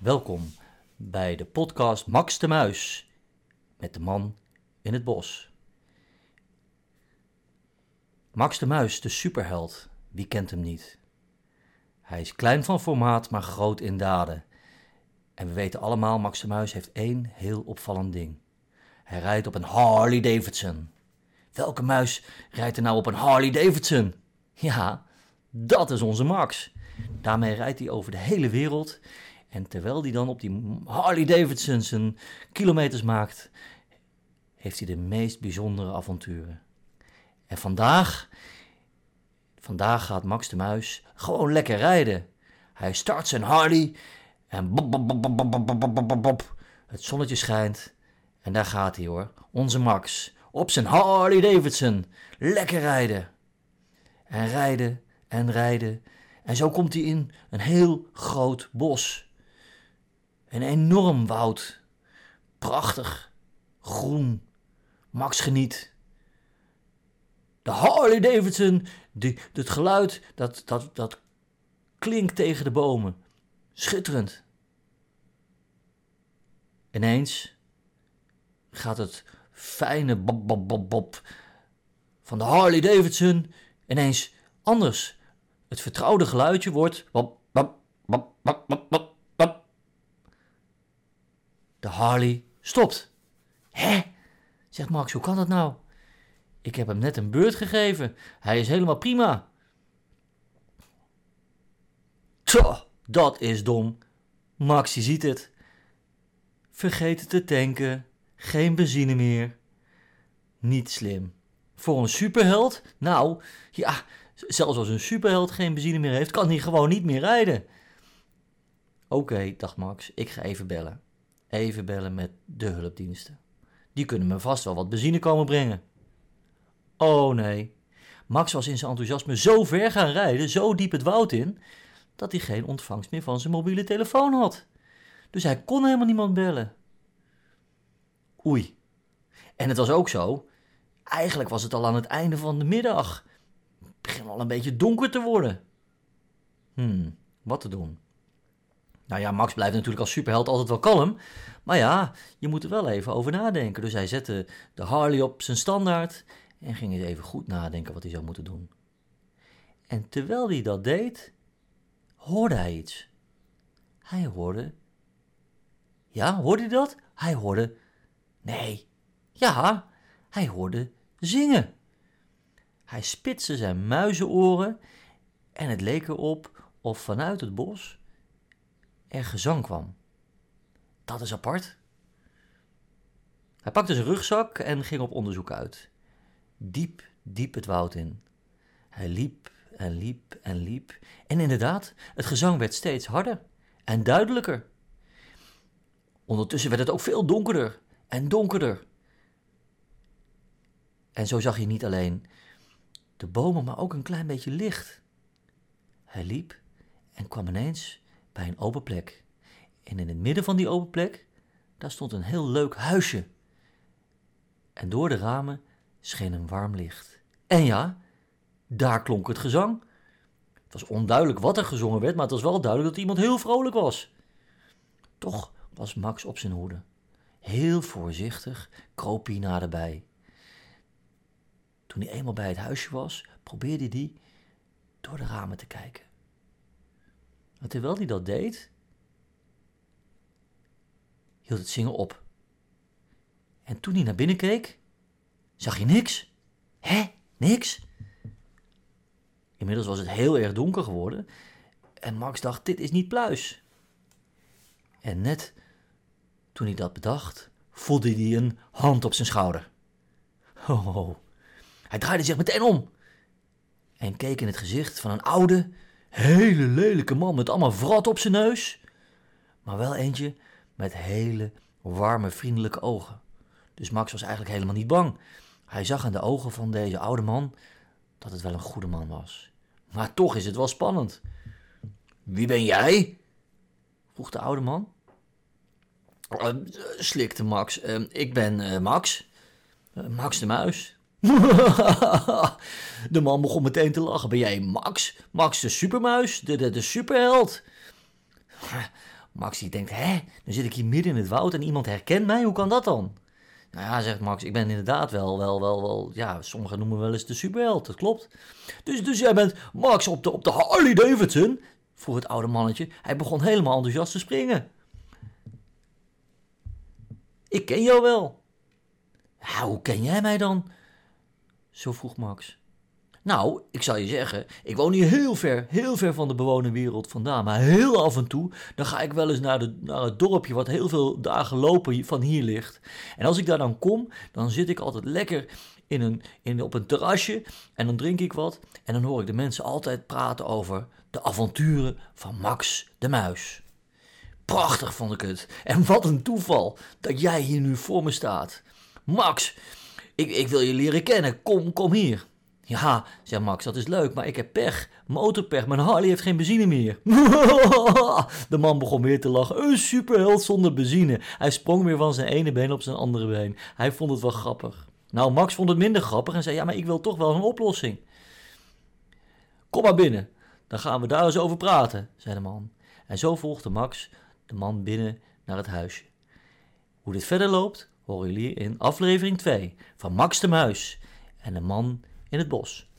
Welkom bij de podcast Max de Muis met de man in het bos. Max de Muis, de superheld, wie kent hem niet? Hij is klein van formaat, maar groot in daden. En we weten allemaal, Max de Muis heeft één heel opvallend ding. Hij rijdt op een Harley Davidson. Welke muis rijdt er nou op een Harley Davidson? Ja, dat is onze Max. Daarmee rijdt hij over de hele wereld. En terwijl hij dan op die Harley Davidson zijn kilometers maakt, heeft hij de meest bijzondere avonturen. En vandaag, vandaag gaat Max de Muis gewoon lekker rijden. Hij start zijn Harley en bop, bop, bop, het zonnetje schijnt. En daar gaat hij hoor, onze Max, op zijn Harley Davidson. Lekker rijden. En rijden en rijden. En zo komt hij in een heel groot bos. Een enorm woud. Prachtig. Groen. Max geniet. De Harley Davidson, die, het geluid, dat, dat, dat klinkt tegen de bomen. Schitterend. Ineens gaat het fijne bob, bob, bob, bob van de Harley Davidson ineens anders. Het vertrouwde geluidje wordt bob, bob, bob, bob, bob. De Harley stopt. Hè? Zegt Max, hoe kan dat nou? Ik heb hem net een beurt gegeven. Hij is helemaal prima. Tja, dat is dom. Max, je ziet het. Vergeten te tanken. Geen benzine meer. Niet slim. Voor een superheld? Nou, ja, zelfs als een superheld geen benzine meer heeft, kan hij gewoon niet meer rijden. Oké, dacht Max, ik ga even bellen. Even bellen met de hulpdiensten. Die kunnen me vast wel wat benzine komen brengen. Oh nee. Max was in zijn enthousiasme zo ver gaan rijden, zo diep het woud in, dat hij geen ontvangst meer van zijn mobiele telefoon had. Dus hij kon helemaal niemand bellen. Oei. En het was ook zo. Eigenlijk was het al aan het einde van de middag. Het begint al een beetje donker te worden. Hmm, wat te doen? Nou ja, Max blijft natuurlijk als superheld altijd wel kalm. Maar ja, je moet er wel even over nadenken. Dus hij zette de Harley op zijn standaard en ging eens even goed nadenken wat hij zou moeten doen. En terwijl hij dat deed, hoorde hij iets. Hij hoorde. Ja, hoorde hij dat? Hij hoorde. Nee. Ja, hij hoorde zingen. Hij spitste zijn muizenoren en het leek erop of vanuit het bos er gezang kwam. Dat is apart. Hij pakte zijn rugzak en ging op onderzoek uit. Diep, diep het woud in. Hij liep en liep en liep. En inderdaad, het gezang werd steeds harder en duidelijker. Ondertussen werd het ook veel donkerder en donkerder. En zo zag hij niet alleen de bomen, maar ook een klein beetje licht. Hij liep en kwam ineens bij een open plek. En in het midden van die open plek, daar stond een heel leuk huisje. En door de ramen scheen een warm licht. En ja, daar klonk het gezang. Het was onduidelijk wat er gezongen werd, maar het was wel duidelijk dat iemand heel vrolijk was. Toch was Max op zijn hoede. Heel voorzichtig kroop hij naderbij. Toen hij eenmaal bij het huisje was, probeerde hij door de ramen te kijken. Maar terwijl hij dat deed, hield het zingen op. En toen hij naar binnen keek, zag hij niks. Hé, niks? Inmiddels was het heel erg donker geworden en Max dacht, dit is niet pluis. En net toen hij dat bedacht, voelde hij een hand op zijn schouder. Oh, hij draaide zich meteen om en keek in het gezicht van een oude, hele lelijke man met allemaal vrat op zijn neus, maar wel eentje met hele warme, vriendelijke ogen. Dus Max was eigenlijk helemaal niet bang. Hij zag aan de ogen van deze oude man dat het wel een goede man was. Maar toch is het wel spannend. Wie ben jij? vroeg de oude man. Uh, slikte Max. Uh, ik ben uh, Max. Max de Muis. De man begon meteen te lachen. Ben jij Max? Max de supermuis? De, de, de superheld? Max die denkt, hè, dan zit ik hier midden in het woud en iemand herkent mij, hoe kan dat dan? Nou ja, zegt Max, ik ben inderdaad wel, wel, wel, wel, ja, sommigen noemen me wel eens de superheld, dat klopt. Dus, dus jij bent Max op de, op de Harley Davidson? vroeg het oude mannetje. Hij begon helemaal enthousiast te springen. Ik ken jou wel. Hoe ken jij mij dan? Zo vroeg Max. Nou, ik zal je zeggen, ik woon hier heel ver, heel ver van de bewoonde wereld vandaan. Maar heel af en toe, dan ga ik wel eens naar, de, naar het dorpje wat heel veel dagen lopen van hier ligt. En als ik daar dan kom, dan zit ik altijd lekker in een, in, op een terrasje en dan drink ik wat. En dan hoor ik de mensen altijd praten over de avonturen van Max de Muis. Prachtig vond ik het. En wat een toeval dat jij hier nu voor me staat. Max, ik, ik wil je leren kennen. Kom, kom hier. Ja, zei Max, dat is leuk, maar ik heb pech. Motorpech, mijn Harley heeft geen benzine meer. De man begon weer te lachen. Een superheld zonder benzine. Hij sprong weer van zijn ene been op zijn andere been. Hij vond het wel grappig. Nou, Max vond het minder grappig en zei: Ja, maar ik wil toch wel een oplossing. Kom maar binnen, dan gaan we daar eens over praten, zei de man. En zo volgde Max de man binnen naar het huisje. Hoe dit verder loopt, horen jullie in aflevering 2 van Max de Muis en de man in het bos.